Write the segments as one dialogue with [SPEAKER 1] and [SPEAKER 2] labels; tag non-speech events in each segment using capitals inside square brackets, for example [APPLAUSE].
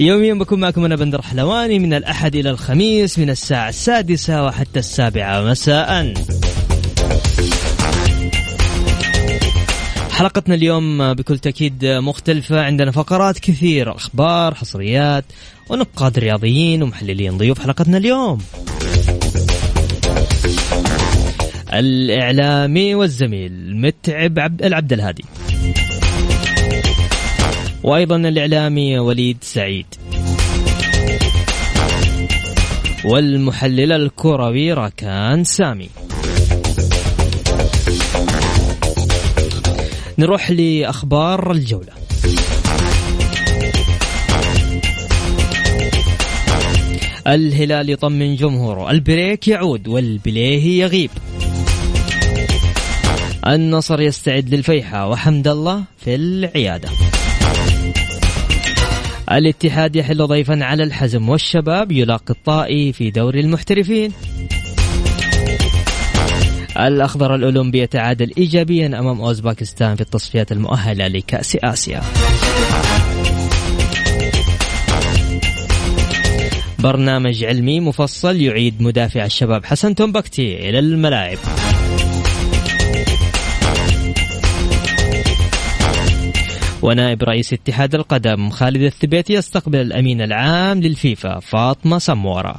[SPEAKER 1] يوميا بكون معكم أنا بندر حلواني من الأحد إلى الخميس من الساعة السادسة وحتى السابعة. مساء. حلقتنا اليوم بكل تأكيد مختلفة. عندنا فقرات كثير أخبار حصريات ونقاد رياضيين ومحللين ضيوف حلقتنا اليوم. الإعلامي والزميل متعب عبد العبد الهادي. وأيضا الإعلامي وليد سعيد. والمحلل الكروي راكان سامي. نروح لأخبار الجولة. الهلال يطمن جمهوره. البريك يعود والبليه يغيب. النصر يستعد للفيحة. وحمد الله في العيادة. الاتحاد يحل ضيفا على الحزم والشباب يلاقي الطائي في دوري المحترفين. الأخضر الأولمبي يتعادل إيجابيا أمام أوزباكستان في التصفيات المؤهلة لكأس آسيا. برنامج علمي مفصل يعيد مدافع الشباب حسن تومبكتي إلى الملاعب. ونائب رئيس اتحاد القدم خالد الثبيتي يستقبل الأمين العام للفيفا فاطمة سمورة.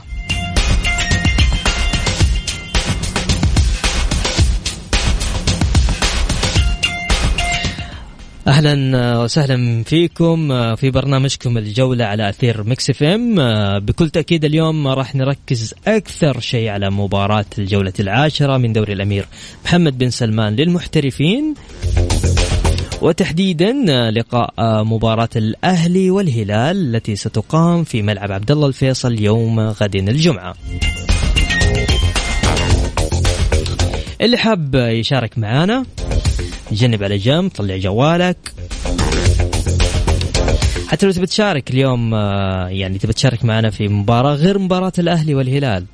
[SPEAKER 1] أهلا وسهلا فيكم في برنامجكم الجولة على أثير Mix FM. بكل تأكيد اليوم راح نركز أكثر شيء على مباراة الجولة العاشرة من دوري الأمير محمد بن سلمان للمحترفين. وتحديدا لقاء مباراة الأهلي والهلال التي ستقام في ملعب عبد الله الفيصل يوم غد الجمعة. اللي حاب يشارك معنا جنب على جنب طلع جوالك حتى لو تبي تشارك اليوم يعني تبي تشارك معنا في مباراة غير مباراة الأهلي والهلال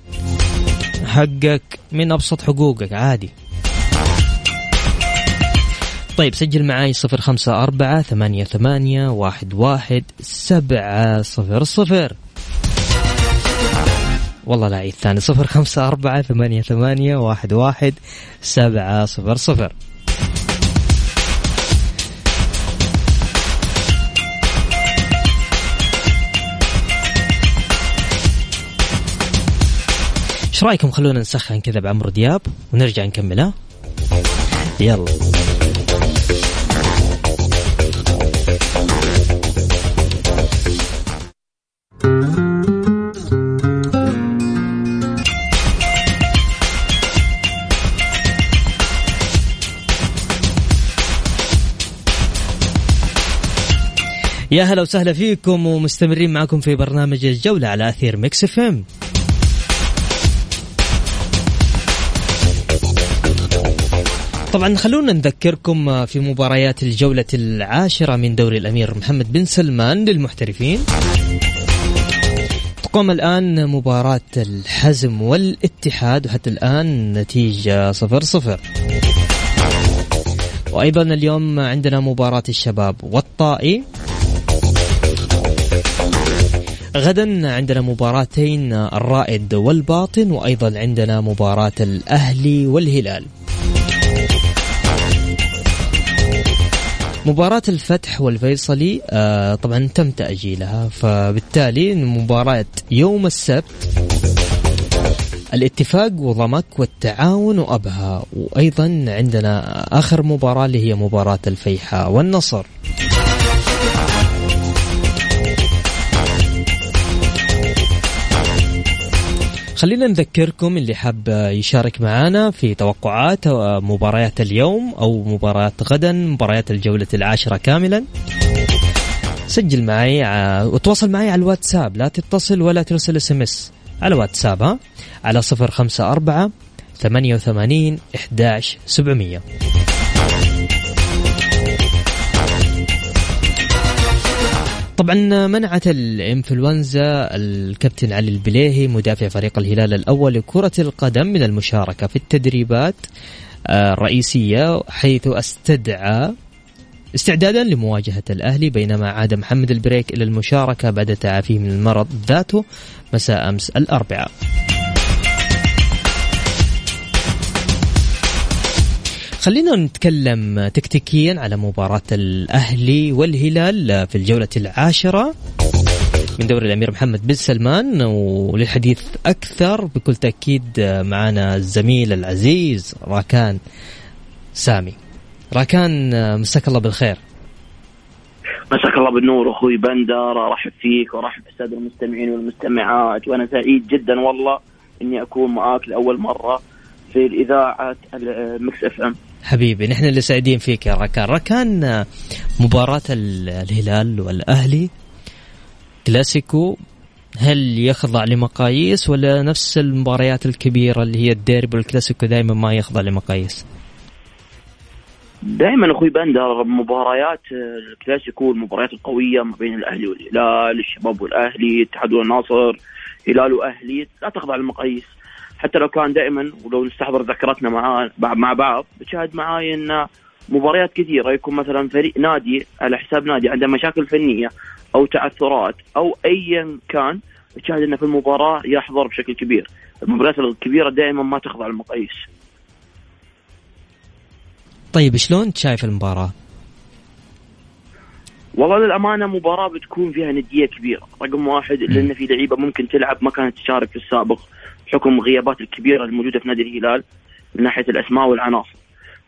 [SPEAKER 1] حقك من أبسط حقوقك عادي طيب سجل معاي صفر خمسة أربعة ثمانية ثمانية واحد واحد سبعة صفر صفر. والله لا عيد ثاني صفر خمسة أربعة ثمانية ثمانية واحد واحد سبعة صفر صفر. إيش رأيكم؟ خلونا نسخن كذا بعمرو دياب ونرجع نكملها يلا. يا هلا وسهلا فيكم ومستمرين معكم في برنامج الجولة على أثير Mix FM. طبعا خلونا نذكركم في مباريات الجولة العاشرة من دوري الأمير محمد بن سلمان للمحترفين. تقوم الآن مباراة الحزم والاتحاد وحتى الآن نتيجة صفر صفر. وأيضا اليوم عندنا مباراة الشباب والطائي. غدا عندنا مباراتين الرائد والباطن وأيضا عندنا مباراة الأهلي والهلال. مباراة الفتح والفيصلي آه طبعا تم تأجيلها فبالتالي مباراة يوم السبت الاتفاق وضمك والتعاون وأبها. وأيضا عندنا آخر مباراة اللي هي مباراة الفيحاء والنصر. خلينا نذكركم اللي حاب يشارك معنا في توقعات آه، مباريات اليوم أو مباريات غدا مباريات الجولة العاشرة كاملا. سجل معي آه، وتواصل معي على الواتساب. لا تتصل ولا ترسل SMS على واتساب ها؟ على 054 88 11 700 طبعا منعت الإنفلونزا الكابتن علي البليهي مدافع فريق الهلال الأول لكرة القدم من المشاركة في التدريبات آه، الرئيسية حيث استدعى استعدادا لمواجهة الأهلي بينما عاد محمد البريك إلى المشاركة بعد تعافيه من المرض ذاته مساء أمس الأربعاء. خلينا نتكلم تكتيكيا على مباراة الأهلي والهلال في الجولة العاشرة من دوري الأمير محمد بن سلمان وللحديث أكثر بكل تأكيد معنا الزميل العزيز راكان سامي. راكان مساك الله بالخير.
[SPEAKER 2] مساك الله بالنور أخوي بندر أرحب فيك وأرحب بالساده المستمعين والمستمعات وأنا سعيد جدا والله إني أكون معاك لأول مرة في الإذاعة ال Mix FM.
[SPEAKER 1] حبيبي نحن اللي سعيدين فيك يا ركان. ركان مباراة الهلال والأهلي. كلاسيكو هل يخضع لمقاييس ولا نفس المباريات الكبيرة اللي هي الديربي والكلاسيكو دائما ما يخضع لمقاييس؟
[SPEAKER 2] دائما أخوي بندر مباريات الكلاسيكو المباريات القوية ما بين الأهلي والهلال الشباب والأهلي الاتحاد والناصر هلال وأهلي لا تخضع للمقاييس حتى لو كان دائما ولو نستحضر ذكرتنا مع مع بعض بتشاهد معاي إن مباريات كثيرة يكون مثلا فريق نادي على حساب نادي عنده مشاكل فنية أو تعثرات أو ايا كان تشاهد إنه في المباراة يحضر بشكل كبير. المباريات الكبيرة دائما ما تخضع للمقاييس.
[SPEAKER 1] طيب شلون شايف المباراة؟
[SPEAKER 2] والله للأمانة مباراة بتكون فيها ندية كبيرة. رقم واحد لأن في لعيبة ممكن تلعب ما كانت تشارك في السابق. بحكم الغيابات الكبيرة الموجودة في نادي الهلال من ناحية الأسماء والعناصر.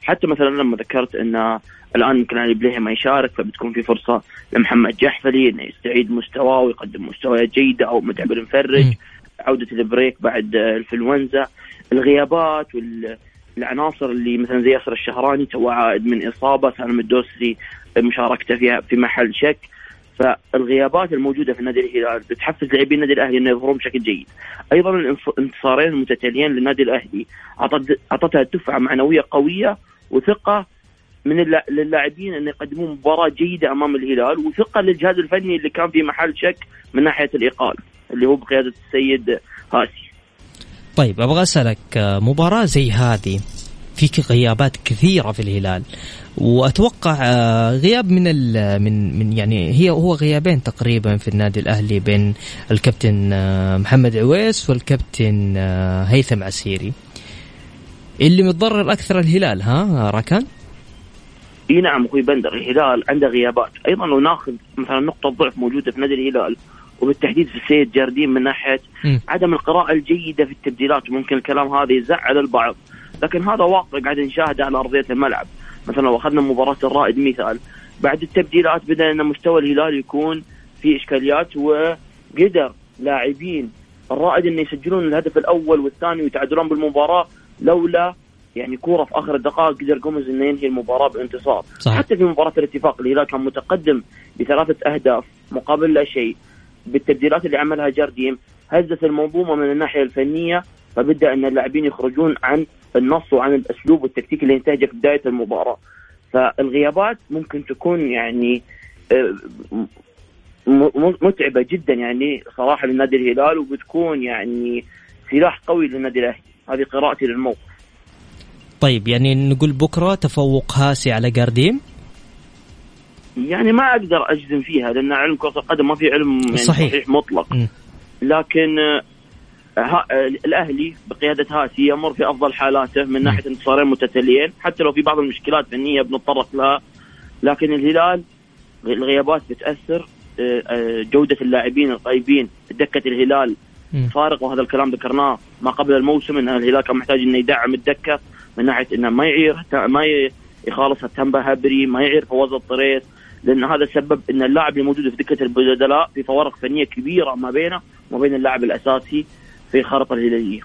[SPEAKER 2] حتى مثلا لما ذكرت إن الآن يمكن علي بليهي ما يشارك فبتكون في فرصة لمحمد جحفلي إنه يستعيد مستواه ويقدم مستويات جيدة أو متعب المفرج. عودة البريك بعد الانفلونزا الغيابات والعناصر اللي مثلا زي ياسر الشهراني تو عائد من إصابة سالم الدوسري مشاركته فيها في محل شك. فالغيابات الموجودة في النادي الهلال بتحفز لاعبين النادي الأهلي انه يظهرون بشكل جيد. أيضا الانتصارين المتتاليين للنادي الأهلي أعطتها دفعة معنوية قوية وثقة من للاعبين أن يقدمون مباراة جيدة أمام الهلال وثقة للجهاز الفني اللي كان في محل شك من ناحية الإيقاف اللي هو بقيادة السيد هاسي.
[SPEAKER 1] طيب أبغى أسألك مباراة زي هذه في غيابات كثيرة في الهلال. وأتوقع آه، غياب من من من يعني هي هو غيابين تقريبا في النادي الأهلي بين الكابتن آه، محمد عويس والكابتن آه، هيثم عسيري. اللي متضرر أكثر الهلال ها راكان؟
[SPEAKER 2] إي نعم أخوي بندر الهلال عنده غيابات. أيضا لو ناخذ مثلا نقطة ضعف موجودة في نادي الهلال وبالتحديد في السيد جاردين من ناحية م. عدم القراءة الجيدة في التبديلات. ممكن الكلام هذا يزعل البعض. لكن هذا واقع قاعد نشاهده على أرضية الملعب. مثلا لو أخذنا مباراة الرائد مثال بعد التبديلات بدا إن مستوى الهلال يكون في إشكاليات وقدر لاعبين الرائد إنه يسجلون الهدف الأول والثاني ويتعادلون بالمباراة لولا يعني كورة في آخر الدقائق قدر جوميز إنه ينهي المباراة بانتصار. صحيح. حتى في مباراة الاتفاق الهلال كان متقدم بثلاثة أهداف مقابل لا شيء. بالتبديلات اللي عملها جارديم هزت المنظومة من الناحية الفنية فبدأ أن اللاعبين يخرجون عن النص وعن الأسلوب والتكتيك اللي ينتهجه في بداية المباراة. فالغيابات ممكن تكون يعني آه، متعبة جدا يعني صراحة للنادي الهلال وبتكون يعني سلاح قوي للنادي الأهلي. هذه قراءتي للموقف.
[SPEAKER 1] طيب يعني نقول بكرة تفوق هاسي على جارديم؟
[SPEAKER 2] يعني ما أقدر أجزم فيها لأن علم كرة القدم ما في علم يعني صحيح, صحيح مطلق. م. لكن آه، الأهلي بقيادة هاسي يمر في أفضل حالاته من ناحية انتصارين متتاليين حتى لو في بعض المشكلات فنية بنتطرق لها. لكن الهلال الغيابات بتأثر آه، آه، جودة اللاعبين الغايبين دكة الهلال. فارق وهذا الكلام ذكرناه ما قبل الموسم إن الهلال كان محتاج إنه يدعم الدكة من ناحية إنه ما يعير ما يخالص التنبه هبري ما يعير فواز الطريس لأن هذا سبب إن اللاعب الموجود في دكة البدلاء في فوارق فنية كبيرة ما بينه وما بين اللاعب الأساسي. في الخارطه الهلالية.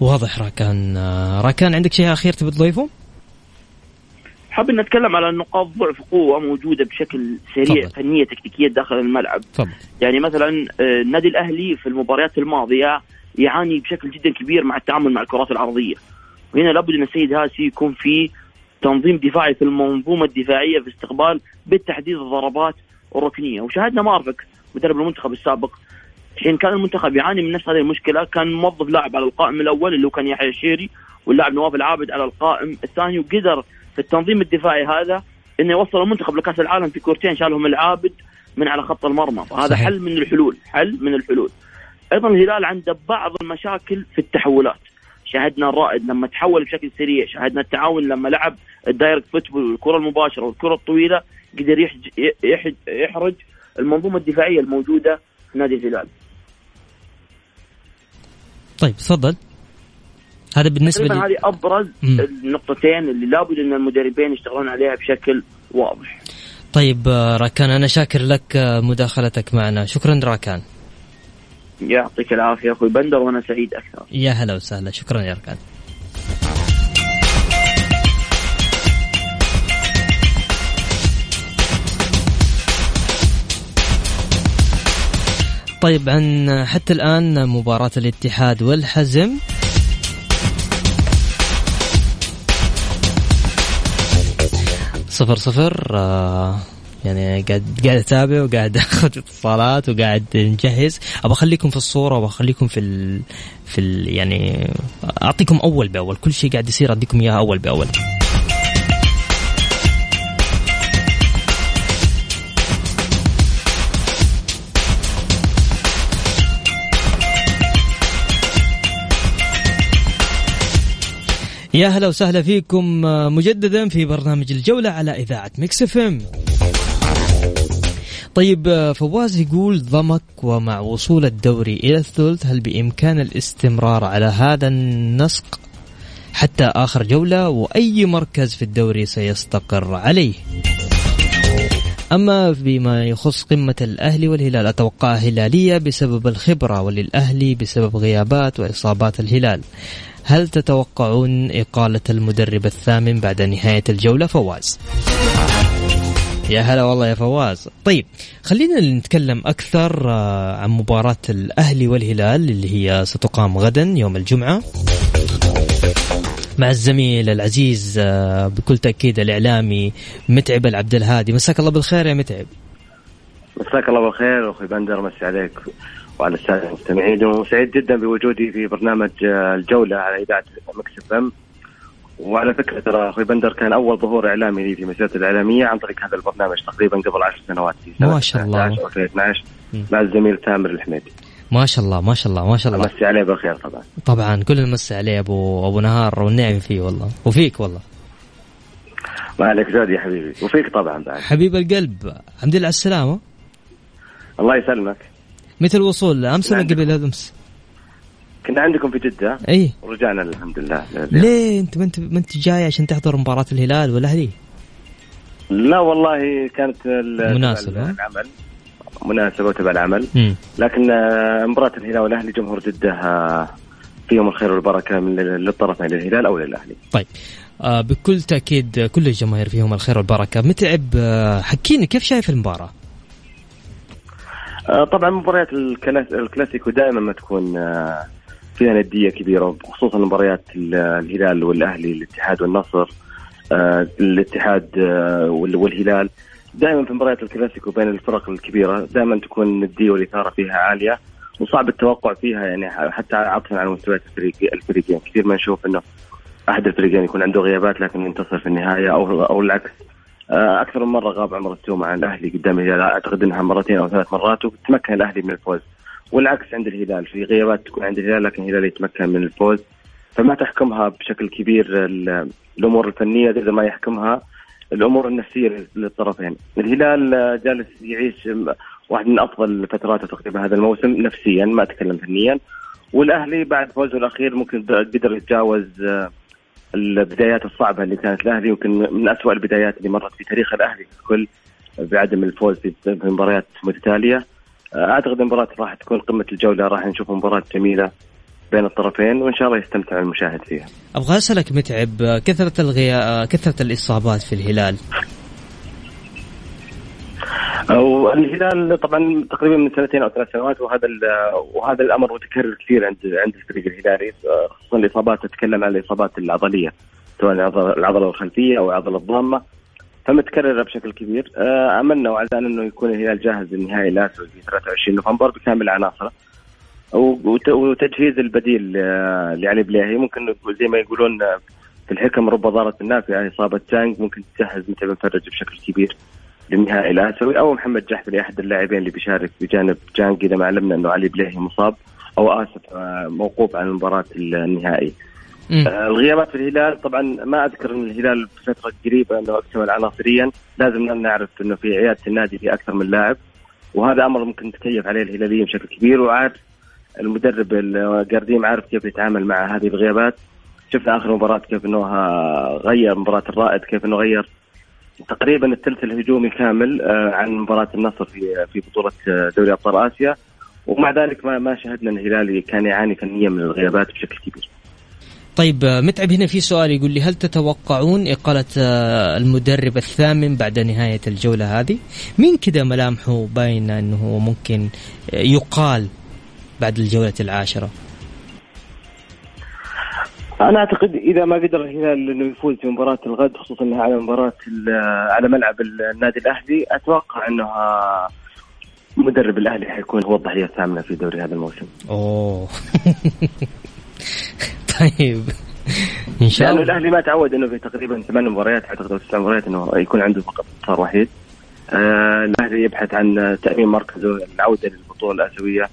[SPEAKER 1] واضح راكان آه، راكان عندك شيء اخير تبي تضيفه؟
[SPEAKER 2] حاب نتكلم على نقاط ضعف قوة موجودة بشكل سريع
[SPEAKER 1] تفضل.
[SPEAKER 2] فنية تكتيكية داخل الملعب.
[SPEAKER 1] تفضل
[SPEAKER 2] يعني مثلا آه، النادي الأهلي في المباريات الماضية يعاني بشكل جدا كبير مع التعامل مع الكرات العرضية. وهنا لابد إن السيد هاسي يكون في تنظيم دفاعي في المنظومة الدفاعية في استقبال بالتحديد الضربات الركنية وشاهدنا مارفك مدرب المنتخب السابق حين كان المنتخب يعاني من نفس هذه المشكلة كان موظف لاعب على القائم الأول اللي هو كان يحيى الشيري واللاعب نواف العابد على القائم الثاني وقدر في التنظيم الدفاعي هذا إنه يوصل المنتخب لكأس العالم في كورتين شالهم العابد من على خط المرمى. فهذا
[SPEAKER 1] صحيح.
[SPEAKER 2] حل من الحلول حل من الحلول. أيضا الهلال عنده بعض المشاكل في التحولات. شاهدنا الرائد لما تحول بشكل سريع شاهدنا التعاون لما لعب ال direct football والكره المباشرة والكرة الطويلة قدر يحرج المنظومة الدفاعية الموجودة في نادي الهلال.
[SPEAKER 1] طيب تفضل. هذا
[SPEAKER 2] بالنسبة
[SPEAKER 1] لي
[SPEAKER 2] هذه أبرز
[SPEAKER 1] مم.
[SPEAKER 2] النقطتين اللي لابد أن المدربين يشتغلون عليها بشكل واضح.
[SPEAKER 1] طيب آه، راكان أنا شاكر لك آه، مداخلتك معنا. شكرا راكان.
[SPEAKER 2] يعطيك العافية أخوي بندر وأنا سعيد أكثر.
[SPEAKER 1] يا هلا وسهلا. شكرا يا راكان. طيب عن حتى الآن مباراة الاتحاد والحزم. صفر صفر آه يعني قاعد قاعد أتابع وقاعد [LAUGHS] أخذ اتصالات وقاعد نجهز ابى أخليكم في الصورة وابى أخليكم في ال في ال يعني أعطيكم أول بأول كل شيء قاعد يصير اديكم إياه أول بأول. يا هلا وسهلا فيكم آه، مجددا في برنامج الجولة على إذاعة Mix FM. طيب آه، فواز يقول ضمك ومع وصول الدوري إلى الثلث هل بإمكان الاستمرار على هذا النسق حتى آخر جولة؟ وأي مركز في الدوري سيستقر عليه؟ أما بما يخص قمة الأهلي والهلال أتوقعها هلالية بسبب الخبرة وللأهلي بسبب غيابات وإصابات الهلال. هل تتوقعون إقالة المدرب الثامن بعد نهاية الجولة فواز؟ يا هلا والله يا فواز. طيب خلينا نتكلم أكثر آه، عن مباراة الأهلي والهلال اللي هي ستقام غدا يوم الجمعة. مع الزميل العزيز آه، بكل تأكيد الإعلامي متعب العبد الهادي. مساك الله بالخير يا متعب.
[SPEAKER 3] مساك الله بالخير أخوي بندر مسي عليك. وعلى السادة المستمعين. وسعيد جدا بوجودي في برنامج آه، الجولة على إذاعة مكس إم. وعلى فكرة ترى أخوي بندر كان أول ظهور إعلامي لي في مسيرتي الإعلامية عن طريق هذا البرنامج تقريبا قبل 10 سنوات
[SPEAKER 1] ما شاء الله.
[SPEAKER 3] 2011 أو 2012
[SPEAKER 1] مم.
[SPEAKER 3] مع الزميل تامر الحميدي.
[SPEAKER 1] ما شاء الله ما شاء الله ما شاء الله.
[SPEAKER 3] مسي عليه بالخير طبعا.
[SPEAKER 1] طبعا كلنا نمسي عليه أبو أبو نهار والنعم فيه والله. وفيك والله.
[SPEAKER 3] ما عليك زود يا حبيبي. وفيك طبعا بعد.
[SPEAKER 1] حبيب القلب الحمد لله على السلامة.
[SPEAKER 3] الله يسلمك.
[SPEAKER 1] متى الوصول أمس ولا. قبل؟ أمس.
[SPEAKER 3] كنا عندكم في جدة؟
[SPEAKER 1] إي.
[SPEAKER 3] ورجعنا الحمد لله.
[SPEAKER 1] ليه؟ أنت ما انت ما أنت جاي عشان تحضر مباراة الهلال والاهلي
[SPEAKER 3] لا والله كانت
[SPEAKER 1] مناسبة.
[SPEAKER 3] العمل. مناسبة وتبع العمل.
[SPEAKER 1] امم
[SPEAKER 3] لكن آه، مباراة الهلال والأهلي جمهور جدة آه، فيهم الخير والبركة من للطرفين للهلال أو للأهلي
[SPEAKER 1] طيب. آه بكل تأكيد كل الجماهير فيهم الخير والبركة. متعب حكيني كيف شايف
[SPEAKER 3] المباراة؟ طبعا مباريات الكلاس- الكلاسيكو دائما ما تكون آه، فيها ندية كبيرة خصوصا مباريات ال- الهلال والأهلي الاتحاد والنصر آه، الاتحاد آه، وال- والهلال. دائما في مباريات الكلاسيكو بين الفرق الكبيرة دائما تكون الندية والإثارة فيها عالية وصعب التوقع فيها يعني حتى عطفا على مستويات الفريق الفريقين. كثير ما نشوف إنه أحد الفريقين يكون عنده غيابات لكن ينتصر في النهاية أو أو العكس. آه، أكثر من مرة غاب عمر السومه عن الأهلي قدام الهلال أعتقد إنها مرتين أو ثلاث مرات وتمكن الأهلي من الفوز. والعكس عند الهلال. في غيابات تكون عند الهلال لكن الهلال يتمكن من الفوز. فما تحكمها بشكل كبير ال- الأمور الفنية اذا ما يحكمها الأمور النفسية للطرفين. الهلال جالس يعيش واحد من أفضل فتراته تقريبا هذا الموسم نفسيا ما أتكلم فنيا. والأهلي بعد فوزه الأخير ممكن قدر يتجاوز آه، البدايات الصعبة اللي كانت الاهلي يمكن من أسوأ البدايات اللي مرت في تاريخ الأهلي ككل بعدم الفوز في مباريات متتالية آه، أعتقد المباراة راح تكون قمة الجولة راح نشوف مباراة جميلة بين الطرفين وإن شاء الله يستمتع المشاهد فيها.
[SPEAKER 1] أبغى أسألك متعب كثرة الغياء كثرة الإصابات في الهلال
[SPEAKER 3] والهلال طبعا تقريبا من سنتين أو ثلاث سنوات وهذا وهذا الأمر متكرر كثير عند عند الفريق الهلالي خصوصا الإصابات تتكلم عن الإصابات العضلية سواء العضلة الخلفية أو العضلة الضامة فمتكررة بشكل كبير. آه، أملنا وعدنا إنه يكون الهلال جاهز للنهائي الاسيوي في 23 نوفمبر بكامل عناصره وتجهيز البديل آه، لعلي بليهي ممكن زي ما يقولون في الحكم رب ضارة نافعة إصابة جانج ممكن تجهز متعب مفرج بشكل كبير. للنهائي الاسيوي أو محمد جحفري أحد اللاعبين اللي بيشارك بجانب جانج إذا ما علمنا إنه علي بليهي مصاب أو آسف آه، موقوف عن مباراة النهائي. آه الغيابات في الهلال طبعا ما أذكر إن الهلال بفترة قريبة إنه اكتمل عناصريا لازم نعرف إنه في عيادة النادي في أكثر من لاعب. وهذا أمر ممكن نتكيف عليه الهلاليين بشكل كبير. وعارف المدرب القرديم عارف كيف يتعامل مع هذه الغيابات. شفنا آخر مباراة كيف إنه غير مباراة الرائد كيف إنه غير تقريبا الثلث الهجومي كامل آه، عن مباراة النصر في في بطولة آه، دوري أبطال آسيا ومع ذلك ما ما شهدنا إن الهلال كان يعاني فنيا من الغيابات بشكل كبير.
[SPEAKER 1] طيب آه، متعب هنا في سؤال يقول لي هل تتوقعون إقالة المدرب الثامن بعد نهاية الجولة هذه؟ مين كذا ملامحه باينة أنه ممكن يقال بعد الجولة العاشرة؟
[SPEAKER 3] أنا أعتقد إذا ما قدر الهلال إنه يفوز في مباراه الغد خصوصا إنها على مباراة على ملعب النادي الأهلي أتوقع إنه مدرب الأهلي حيكون هو الضحية الثامنة في دوري هذا الموسم.
[SPEAKER 1] أوه. [LAUGHS] طيب. إن شاء الله.
[SPEAKER 3] الأهلي ما تعود إنه في تقريبا ثمان مباريات أعتقد أو تسع مباريات إنه يكون عنده فقط انتصار وحيد. آه الأهلي يبحث عن تأمين مركزه العودة للبطولة الأسيوية.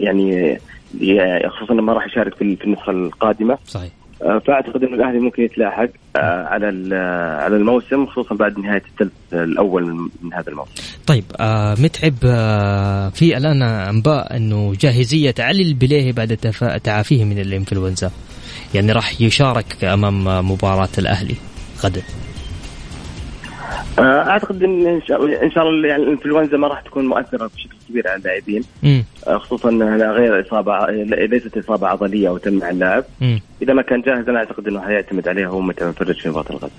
[SPEAKER 3] يعني خصوصا ما راح يشارك في النسخه القادمة
[SPEAKER 1] صحيح
[SPEAKER 3] آه، فأعتقد إنه الأهلي ممكن يتلاحق آه، على على الموسم خصوصا بعد نهاية الثلث الأول من هذا الموسم.
[SPEAKER 1] طيب آه متعب آه في الآن أنباء أنه جاهزية علي البليهي بعد تعافيه من الإنفلونزا يعني راح يشارك أمام مباراة الأهلي غدا.
[SPEAKER 3] آه، أعتقد إن إن شاء, إن شاء الله يعني الإنفلونزا ما راح تكون مؤثرة بشكل كبير على اللاعبين. آه، خصوصا إنها غير اصابه ليست إصابة عضلية أو تمنع اللاعب إذا ما كان جاهز أنا أعتقد إنه حيعتمد عليها هو متى مفرج في مباراة الغد.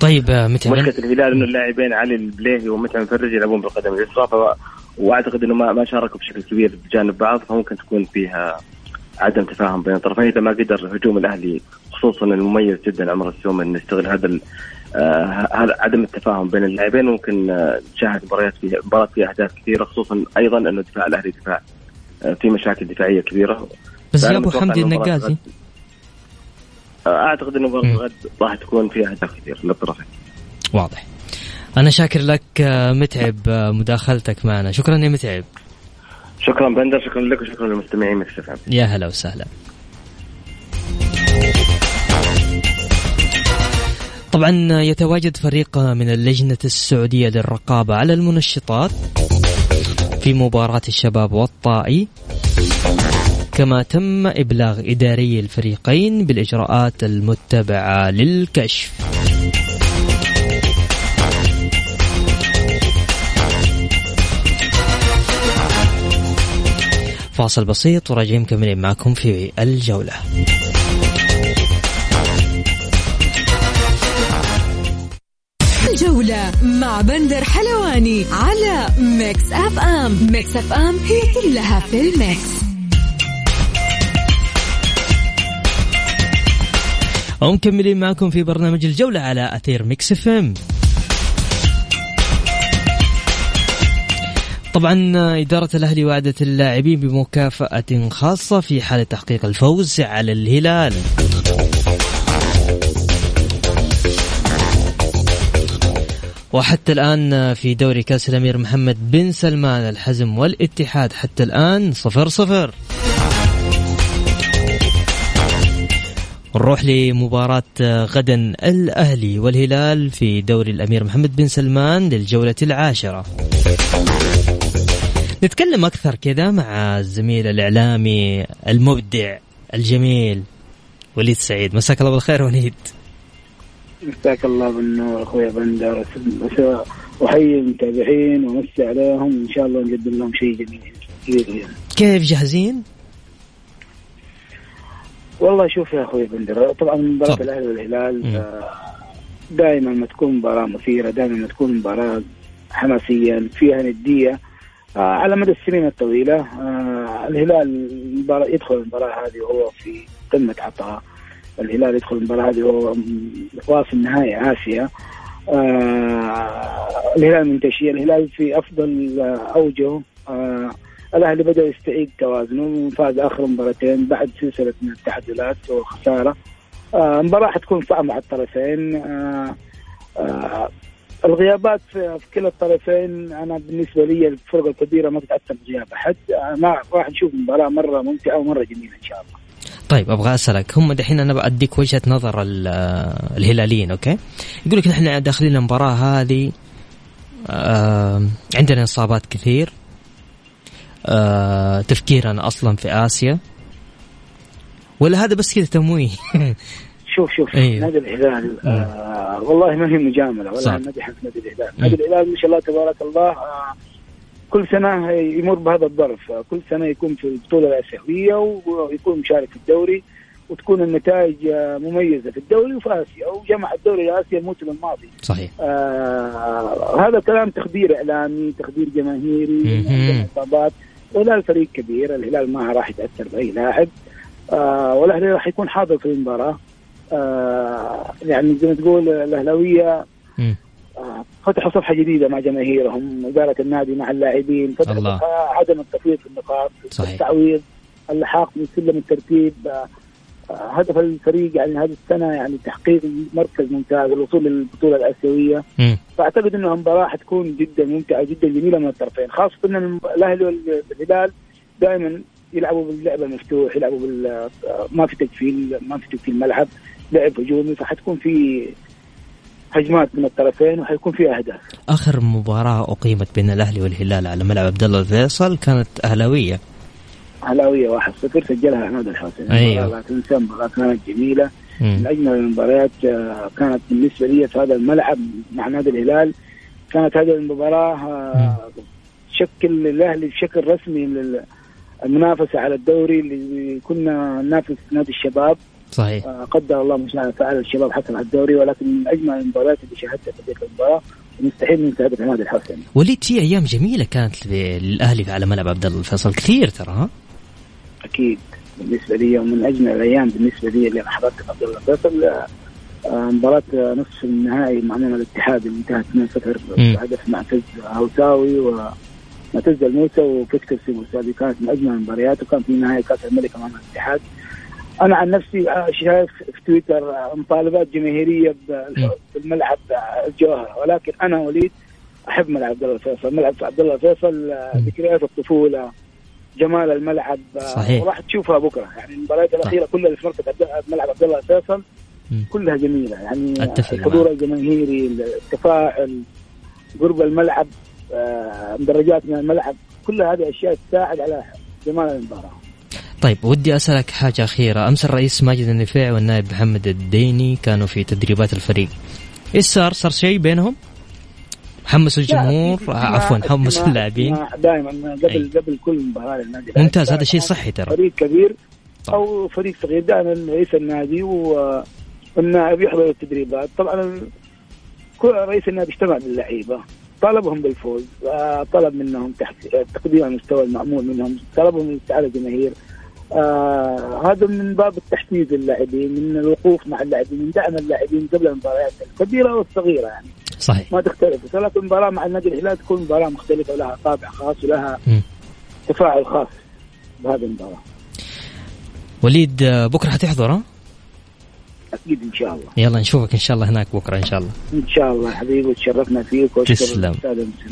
[SPEAKER 1] طيب آه، متى
[SPEAKER 3] مشكلة الهلال إنه اللاعبين علي البليهي ومتى مفرج يلعبون بالقدم اليسرى وأعتقد إنه ما ما شاركوا بشكل كبير بجانب بعض فممكن تكون فيها عدم تفاهم بين الطرفين. إذا ما قدر هجوم الأهلي خصوصا المميز جدا عمر السومه إنه يستغل هذا هذا عدم التفاهم بين اللاعبين. ممكن آه، نشاهد مباريات فيها مباراة فيها أهداف كثيرة خصوصا أيضا انه دفاع الأهلي دفاع آه، في مشاكل دفاعية كبيرة.
[SPEAKER 1] بس يا ابو حمدي النقازي
[SPEAKER 3] أعتقد إنه مباراة الغد راح تكون فيها أهداف كثير للطرفين.
[SPEAKER 1] واضح. أنا شاكر لك متعب مداخلتك معنا. شكرا يا متعب.
[SPEAKER 3] شكرا بندر شكرا لك وشكرا للمستمعين
[SPEAKER 1] يا هلا وسهلا. طبعا يتواجد فريق من اللجنة السعودية للرقابة على المنشطات في مباراة الشباب والطائي. كما تم إبلاغ إداري الفريقين بالإجراءات المتبعة للكشف. فاصل بسيط وراجعين مكملين معكم في الجولة.
[SPEAKER 4] مع بندر حلواني على Mix FM. Mix FM هي كلها في ال mix.
[SPEAKER 1] ومكملين معكم في برنامج الجولة على أثير Mix FM. طبعا إدارة الأهلي وعدت اللاعبين بمكافأة خاصة في حال تحقيق الفوز على الهلال. وحتى الآن في دوري كأس الأمير محمد بن سلمان الحزم والاتحاد حتى الآن صفر صفر. نروح لمباراة غدا الأهلي والهلال في دوري الأمير محمد بن سلمان للجولة العاشرة. نتكلم أكثر كذا مع الزميل الإعلامي المبدع الجميل وليد سعيد. مساك الله بالخير وليد.
[SPEAKER 5] مساك الله بالنور أخوي بندر. احيي المتابعين وأمسي عليهم. وان شاء الله نقدم لهم شيء جميل.
[SPEAKER 1] كيف جاهزين؟
[SPEAKER 5] والله شوف يا أخوي بندر طبعا مباراة الأهلي والهلال آه، دائما ما تكون مباراة مثيرة دائما ما تكون مباراة حماسيا فيها ندية آه على مدى السنين الطويلة آه الهلال يدخل المباراة هذه وهو في قمة عطاء. الهلال يدخل المباراة هذه وهو واصل نهائي آسيا. آه الهلال منتشي الهلال في أفضل أوجه. آه الأهلي بدأ يستعيد توازنه وفاز آخر مباراتين بعد سلسلة من التعادلات وخسارة. آه مباراه حتكون صعبة على الطرفين. آه آه الغيابات في كلا الطرفين أنا بالنسبة لي الفرق الكبيرة ما تتاثر بغياب احد آه، ما راح نشوف مباراة مرة ممتعة ومرة جميلة إن شاء الله.
[SPEAKER 1] طيب أبغى أسألك. هم دحين أنا بأديك وجهة نظر الهلاليين أوكي؟ يقول لك نحن داخلين المباراة هذه آه عندنا إصابات كثير آه تفكيرنا أصلا في آسيا. ولا هذا بس كذا تمويه؟ [LAUGHS]
[SPEAKER 5] شوف شوف أيوه. نادي الهلال آه. والله ما هي مجاملة ولا مدح نادي الهلال. نادي الهلال ما شاء الله تبارك الله آه كل سنة يمر بهذا الظرف. كل سنة يكون في البطولة الآسيوية ويكون مشارك في الدوري وتكون النتائج مميزة في الدوري وفي آسيا وجمع الدوري الآسيا الموسم الماضي.
[SPEAKER 1] صحيح.
[SPEAKER 5] آه هذا كلام تخدير إعلامي تخدير جماهيري اصابات الهلال فريق كبير الهلال ما راح يتأثر بأي لاعب. آه والاهلي راح يكون حاضر في المباراة. آه يعني زي ما تقول الأهلاوية فتحوا صفحة جديدة مع جماهيرهم اداره النادي مع اللاعبين فتحوا. عدم التفويض في النقاط صحيح. التعويض اللحاق من سلم الترتيب آه، هدف الفريق يعني هذه السنة يعني تحقيق مركز ممتاز الوصول للبطولة الآسيوية فأعتقد إنه المباراة حتكون جدا ممتعة جدا جميلة من الطرفين خاصة إن الأهلي والهلال دائما يلعبوا باللعب المفتوح يلعبوا بال ما في تجفيل ما في تجفيل الملعب لعب هجومي فحتكون في هجمات من الطرفين وحيكون فيها أهداف.
[SPEAKER 1] آخر مباراة أقيمت بين الأهلي والهلال على ملعب عبد الله الفيصل كانت أهلاوية.
[SPEAKER 5] أهلاوية 1-0 سجلها عماد الحسين.
[SPEAKER 1] أيوه
[SPEAKER 5] لا تنسى المباراة كانت جميلة من أجمل المباريات آه، كانت بالنسبة لي في هذا الملعب مع نادي الهلال كانت هذه المباراة آه، تشكل الاهلي بشكل رسمي المنافسة على الدوري اللي كنا ننافس نادي الشباب
[SPEAKER 1] صحيح. آه
[SPEAKER 5] قدر الله ما شاء فعل الشباب حصل على الدوري ولكن من أجمل المباريات اللي شاهدتها في تلك المباراة مستحيل ننسى هدف عماد الحسن.
[SPEAKER 1] وليد في أيام جميلة كانت للأهلي على ملعب عبد الله الفيصل كثير ترى ها؟
[SPEAKER 5] أكيد. بالنسبة لي ومن أجمل الأيام بالنسبة لي اللي حضرتها عبد الله الفيصل آه، مباراة نصف النهائي مع الاتحاد اللي انتهت 2-0 هدف معتز هوساوي ومعتز الموسى وفيكتور سيبوس هذه كانت من أجمل المباريات وكان في نهائي كأس الملك امام الاتحاد. أنا عن نفسي شايف في تويتر مطالبات جماهيرية بالملعب الجوهره ولكن أنا وليد أحب ملعب عبد الله الفيصل ملعب عبد الله الفيصل ذكريات الطفولة جمال الملعب
[SPEAKER 1] صحيح.
[SPEAKER 5] وراح تشوفها بكرة. يعني المباريات الأخيرة كلها اللي في ملعب عبد الله الفيصل كلها جميلة. يعني الحضور الجماهيري التفاعل قرب الملعب آه، مدرجات من الملعب كل هذه أشياء تساعد على جمال المباراة.
[SPEAKER 1] طيب ودي أسألك حاجة أخيرة. أمس الرئيس ماجد النفيع والنائب محمد الديني كانوا في تدريبات الفريق. إيش صار؟ صار شيء بينهم؟ حمسوا الجمهور؟ عفوا حمسوا اللاعبين.
[SPEAKER 5] دائما قبل أي. قبل كل مباراة للنادي.
[SPEAKER 1] ممتاز هذا شيء صحي ترى.
[SPEAKER 5] فريق كبير أو فريق صغير دائما رئيس النادي والنائب يحضر التدريبات. طبعا رئيس النادي اجتمع باللعيبه طالبهم بالفوز. آه، طلب منهم تقديم المستوى المعمول منهم. طلبهم الاستعاده الجماهير. آه هذا من باب التحفيز للاعبين من الوقوف مع اللاعبين من دعم اللاعبين قبل المباريات الكبيرة والصغيرة يعني
[SPEAKER 1] صحيح
[SPEAKER 5] ما تختلف ولكن المباراة مع النادي الهلال تكون مباراة مختلفة ولها طابع خاص ولها م. تفاعل خاص بهذه المباراة
[SPEAKER 1] وليد بكرة حتحضر ها؟
[SPEAKER 5] أكيد إن شاء الله.
[SPEAKER 1] يلا نشوفك إن شاء الله هناك بكرة إن شاء الله.
[SPEAKER 5] إن شاء الله حبيبي وتشرفنا فيك
[SPEAKER 1] تسلم.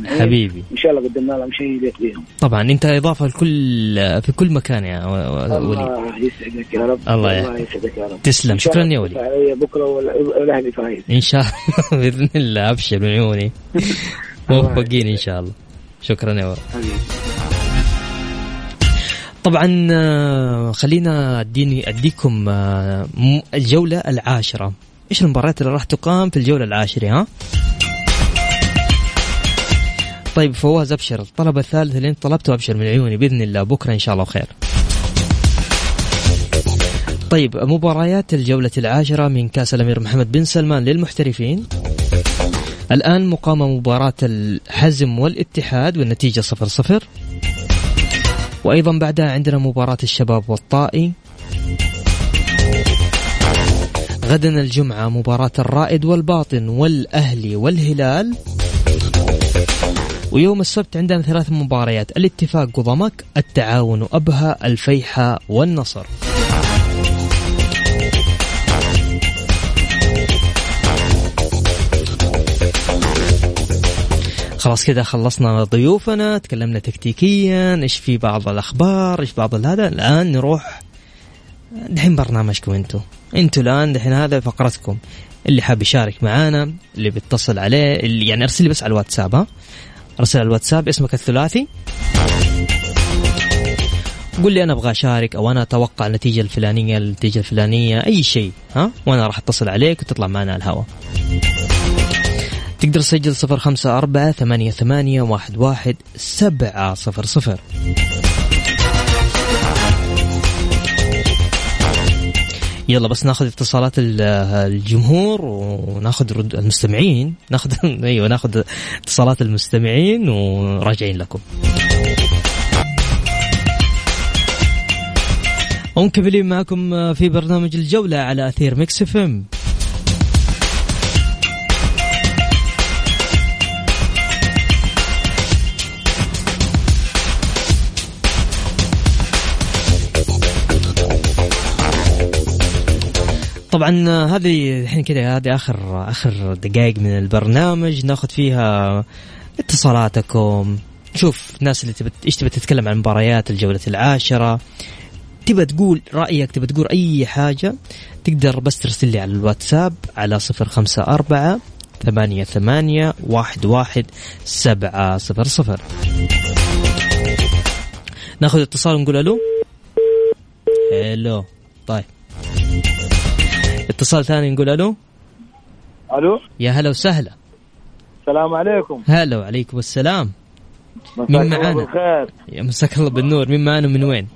[SPEAKER 1] حبيبي.
[SPEAKER 5] إن شاء الله قدمنا لهم شيء يليق بهم
[SPEAKER 1] طبعا أنت إضافة لكل في كل مكان يا ولي
[SPEAKER 5] الله يسعدك يا رب.
[SPEAKER 1] الله
[SPEAKER 5] الله يسعدك يا رب.
[SPEAKER 1] تسلم. شكرا يا ولي.
[SPEAKER 5] بكرة وال- والأهلي فايز.
[SPEAKER 1] إن شاء الله. [LAUGHS] بإذن الله. أبشر من عيوني [LAUGHS] موفقين إن شاء الله. شكرا يا ولي. طبعا آه، خلينا اديني أديكم آه، الجولة العاشرة. إيش المباريات اللي راح تقام في الجولة العاشرة ها؟ طيب فواز أبشر الطلب الثالث اللي أنت طلبته أبشر من عيوني بإذن الله بكرة إن شاء الله خير. طيب مباريات الجولة العاشرة من كأس الأمير محمد بن سلمان للمحترفين. الآن مقامة مباراة الحزم والاتحاد والنتيجة صفر صفر. وأيضا بعدها عندنا مباراة الشباب والطائي. غدا الجمعة مباراة الرائد والباطن والأهلي والهلال. ويوم السبت عندنا ثلاث مباريات الاتفاق وضمك التعاون وأبها الفيحة والنصر. خلاص كذا خلصنا ضيوفنا تكلمنا تكتيكيا إيش في بعض الأخبار إيش بعض هذا الآن نروح دحين برنامجكم أنتم أنتم الآن دحين هذا فقرتكم. اللي حاب يشارك معانا اللي بيتصل عليه اللي يعني أرسل لي بس على الواتساب ها؟ أرسل على الواتساب اسمك الثلاثي. قول لي أنا أبغى أشارك أو أنا أتوقع النتيجة الفلانية النتيجة الفلانية أي شيء ها؟ وأنا راح أتصل عليك وتطلع معنا على الهواء. تقدر تسجل صفر خمسة أربعة ثمانية ثمانية واحد واحد سبعة صفر صفر. يلا بس ناخذ اتصالات ال- الجمهور وناخذ رد المستمعين. ناخذ [LAUGHS] أيوه ناخذ اتصالات المستمعين وراجعين لكم. ومكملين معكم في برنامج الجولة على أثير Mix FM. طبعا هذه الحين كذا هذه آخر آخر دقائق من البرنامج. ناخذ فيها اتصالاتكم. نشوف الناس اللي تبت إيش تبي تتكلم عن مباريات الجولة العاشرة. تبى تقول رأيك تبى تقول أي حاجة تقدر بس ترسل لي على الواتساب على صفر خمسة أربعة ثمانية ثمانية واحد واحد سبعة صفر صفر. ناخذ اتصال ونقول ألو. ألو طيب. اتصال ثاني نقول ألو؟
[SPEAKER 5] ألو؟
[SPEAKER 1] يا هلا وسهلا.
[SPEAKER 5] السلام عليكم.
[SPEAKER 1] هلا وعليكم السلام. مين معانا؟ يا مساك الله بالنور. مين معانا من وين؟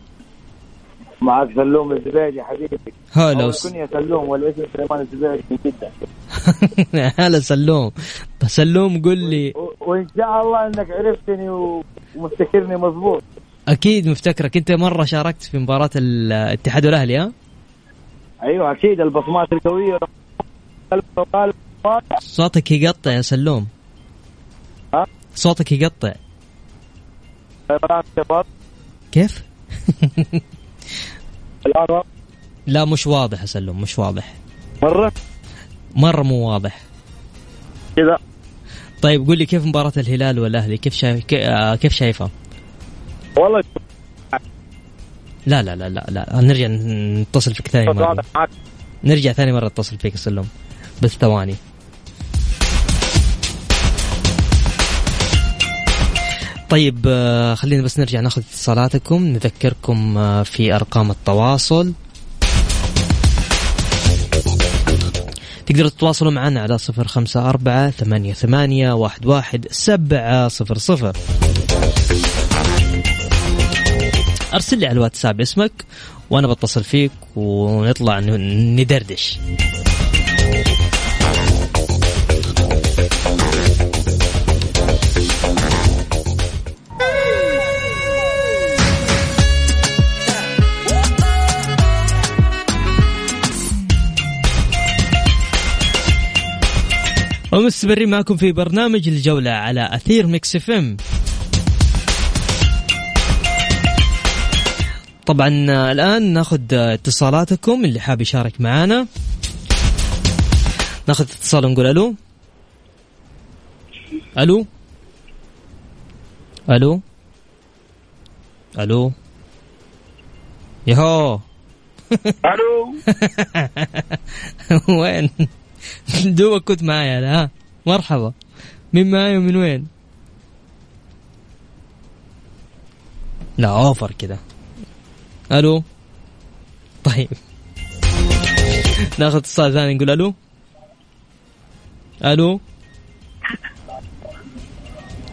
[SPEAKER 5] معك سلوم الزبيدي حبيبي.
[SPEAKER 1] هلا وس...
[SPEAKER 5] كنيا سلوم والاسم سليمان الزبيدي من جدة. [LAUGHS]
[SPEAKER 1] هلا سلوم. سلوم قل لي.
[SPEAKER 5] و- وإن شاء الله إنك عرفتني و- ومفتكرني مضبوط.
[SPEAKER 1] أكيد مفتكرك. أنت مرة شاركت في مباراة الاتحاد والأهلي ها؟
[SPEAKER 5] أيوه أكيد البصمات القوية.
[SPEAKER 1] صوتك يقطع يا سلوم.
[SPEAKER 5] ها؟
[SPEAKER 1] صوتك يقطع. كيف؟ [LAUGHS] لا مش واضح يا سلوم مش واضح.
[SPEAKER 5] مرة؟
[SPEAKER 1] مرة مو واضح.
[SPEAKER 5] كذا.
[SPEAKER 1] طيب قول لي كيف مباراة الهلال والأهلي؟ كيف شايف آه، كيف شايفها؟
[SPEAKER 5] والله
[SPEAKER 1] لا لا لا لا لا. نرجع نتصل فيك ثاني
[SPEAKER 5] معك.
[SPEAKER 1] نرجع ثاني مرة اتصل فيك سلوم بس ثواني. طيب آه، خلينا بس نرجع ناخذ اتصالاتكم. نذكركم آه، في أرقام التواصل. تقدروا تتواصلوا معنا على صفر خمسة أربعة ثمانية ثمانية واحد واحد سبعة صفر صفر. أرسل لي على الواتساب اسمك وأنا بتصل فيك ونطلع ندردش. ومستمرين معكم في برنامج الجولة على أثير Mix FM. طبعا آه، الآن ناخذ آه، اتصالاتكم اللي حاب يشارك معنا ناخذ اتصال ونقول ألو. ألو. ألو. ألو. يهو.
[SPEAKER 6] ألو. [LAUGHS]
[SPEAKER 1] وين؟ دوبك كنت معايا ها. مرحبا. مين معاي ومن وين؟ لا أوفر كذا ألو؟ طيب. ناخذ اتصال ثاني نقول ألو؟ ألو؟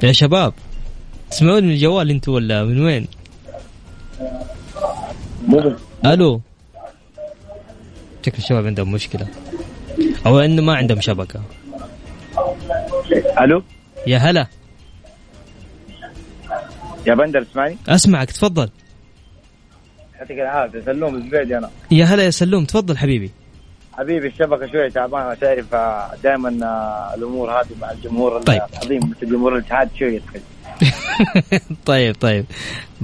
[SPEAKER 1] يا شباب تسمعون من الجوال أنتوا ولا من وين؟ ألو؟ شكل الشباب عندهم مشكلة. أو إنه ما عندهم شبكة.
[SPEAKER 6] ألو؟
[SPEAKER 1] يا هلا.
[SPEAKER 6] يا بندر تسمعني؟
[SPEAKER 1] أسمعك تفضل.
[SPEAKER 6] يعطيك العافية. سلوم الزبيدي أنا.
[SPEAKER 1] يا هلا يا سلوم. تفضل حبيبي.
[SPEAKER 6] حبيبي الشبكة شوية تعبانه تعرف دائما الأمور هذه مع الجمهور
[SPEAKER 1] طيب.
[SPEAKER 6] العظيم مثل جمهور الاتحاد شوية تخل [LAUGHS]
[SPEAKER 1] طيب طيب.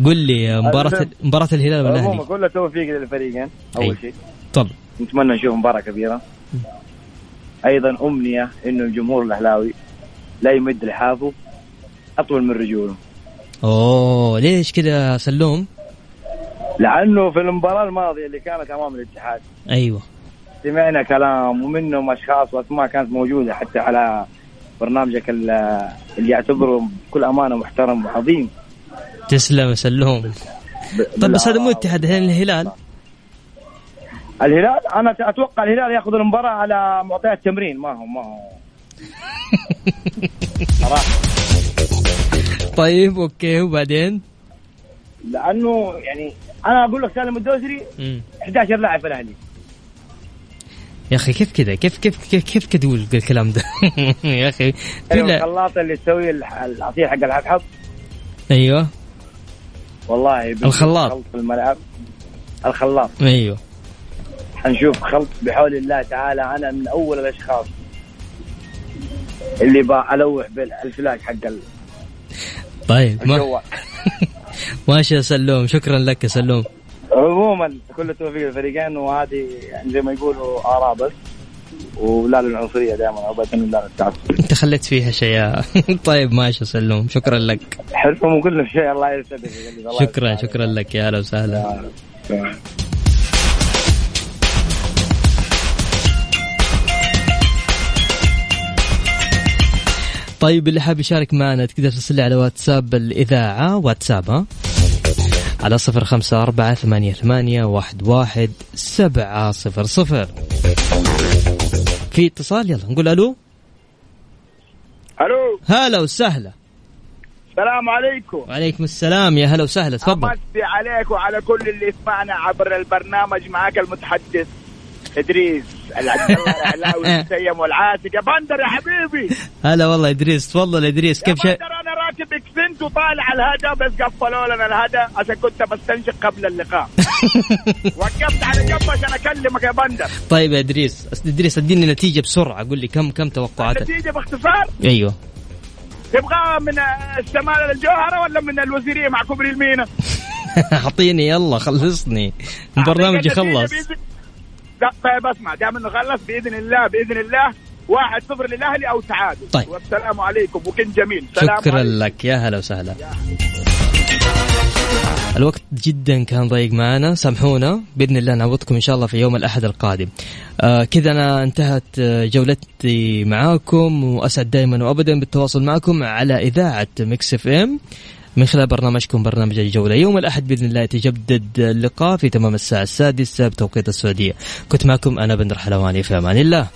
[SPEAKER 1] قل لي مباراة مباراة الهلال والأهلي.
[SPEAKER 6] كل التوفيق للفريقين
[SPEAKER 1] أول.
[SPEAKER 6] شيء.
[SPEAKER 1] تفضل.
[SPEAKER 6] نتمنى نشوف مباراة كبيرة. أيضا أمنية إنه الجمهور الأهلاوي لا يمد لحافه أطول من رجوله.
[SPEAKER 1] أوه ليش كذا سلوم؟
[SPEAKER 6] لأنه في المباراة الماضية اللي كانت أمام الاتحاد.
[SPEAKER 1] أيوه.
[SPEAKER 6] سمعنا كلام ومنهم أشخاص وأسماء كانت موجودة حتى على برنامجك ال- اللي يعتبره بكل أمانة محترم وعظيم.
[SPEAKER 1] تسلم سلوم طيب بس هذا مو اتحاد الهلال.
[SPEAKER 6] الهلال؟ أنا أتوقع الهلال يأخذ المباراة على معطيات تمرين. ما هو ما هو. [LAUGHS] صراحة.
[SPEAKER 1] طيب أوكي وبعدين؟
[SPEAKER 6] لأنه يعني أنا أقول لك سالم الدوسري
[SPEAKER 1] مم.
[SPEAKER 6] 11 لاعب في الأهلي.
[SPEAKER 1] يا أخي كيف كذا؟ كيف كيف كيف كيف تقول الكلام ده؟ [LAUGHS] يا أخي
[SPEAKER 6] أيوة الخلاط اللي تسوي العصير حق الحبحب
[SPEAKER 1] أيوه.
[SPEAKER 6] والله
[SPEAKER 1] الخلاط.
[SPEAKER 6] خلط في الملعب. الخلاط.
[SPEAKER 1] أيوه.
[SPEAKER 6] حنشوف خلط بحول الله تعالى. أنا من أول الأشخاص اللي بلوح بالفلاش حق ال-
[SPEAKER 1] طيب ما [LAUGHS] ماشي يا سلوم شكرا لك يا سلوم.
[SPEAKER 6] عموما كل التوفيق للفريقين وهذه يعني زي ما يقولوا آراء بس. ولا للعنصرية دائما ابدا لا للتعصب.
[SPEAKER 1] أنت خليت فيها شيء [LAUGHS] طيب ماشي يا سلوم شكرا لك.
[SPEAKER 6] حلفهم وكل شيء الله يسعدك.
[SPEAKER 1] شكرا. شكرا لك يا هلا وسهلا. طيب اللي حاب يشارك معنا تقدر ترسل لي على واتساب الإذاعة واتساب ها؟ على صفر خمسة أربعة ثمانية ثمانية واحد واحد سبعة صفر صفر. في اتصال؟ يلا نقول ألو.
[SPEAKER 6] ألو.
[SPEAKER 1] هلا وسهلا.
[SPEAKER 6] السلام عليكم.
[SPEAKER 1] وعليكم السلام. يا هلا وسهلا تفضل.
[SPEAKER 6] أمسي عليك وعلى كل اللي يسمعنا عبر البرنامج معك المتحدث. ادريس المسيم والعاتق. يا بندر يا حبيبي.
[SPEAKER 1] هلا والله إدريس تفضل إدريس.
[SPEAKER 6] يا
[SPEAKER 1] كيف شيء
[SPEAKER 6] بندر أنا راتبك سنت وطالع الهدى بس قفلوا لنا الهدى عشان كنت بستنشق قبل اللقاء. [LAUGHS] وقفت على جنب عشان أكلمك يا بندر.
[SPEAKER 1] طيب يا إدريس أس- إدريس أديني نتيجة بسرعة. قول لي كم كم توقعاتك؟
[SPEAKER 6] النتيجه باختصار؟
[SPEAKER 1] أيوه.
[SPEAKER 6] تبغى من الشمال للجوهره ولا من الوزيرية مع كوبري المينا؟ [LAUGHS]
[SPEAKER 1] أعطيني يلا خلصني. البرنامج يخلص.
[SPEAKER 6] لا طيب اسمع. دام إنه خلص بإذن الله بإذن الله. واحد صفر للأهلي أو تعادل.
[SPEAKER 1] طيب.
[SPEAKER 6] والسلام عليكم وكن جميل. سلام
[SPEAKER 1] شكرا
[SPEAKER 6] عليكم.
[SPEAKER 1] لك. يا هلا وسهلا. الوقت جدا كان ضيق معنا. سامحونا. بإذن الله نعوضكم إن شاء الله في يوم الأحد القادم. آه كذا أنا انتهت آه، جولتي معاكم وأسعد دائما وابدا بالتواصل معكم على إذاعة Mix FM. من خلال برنامجكم برنامج الجولة. يوم الأحد بإذن الله يتجدد اللقاء في تمام الساعة السادسة بتوقيت السعودية. كنت معكم أنا بندر حلواني في أمان الله.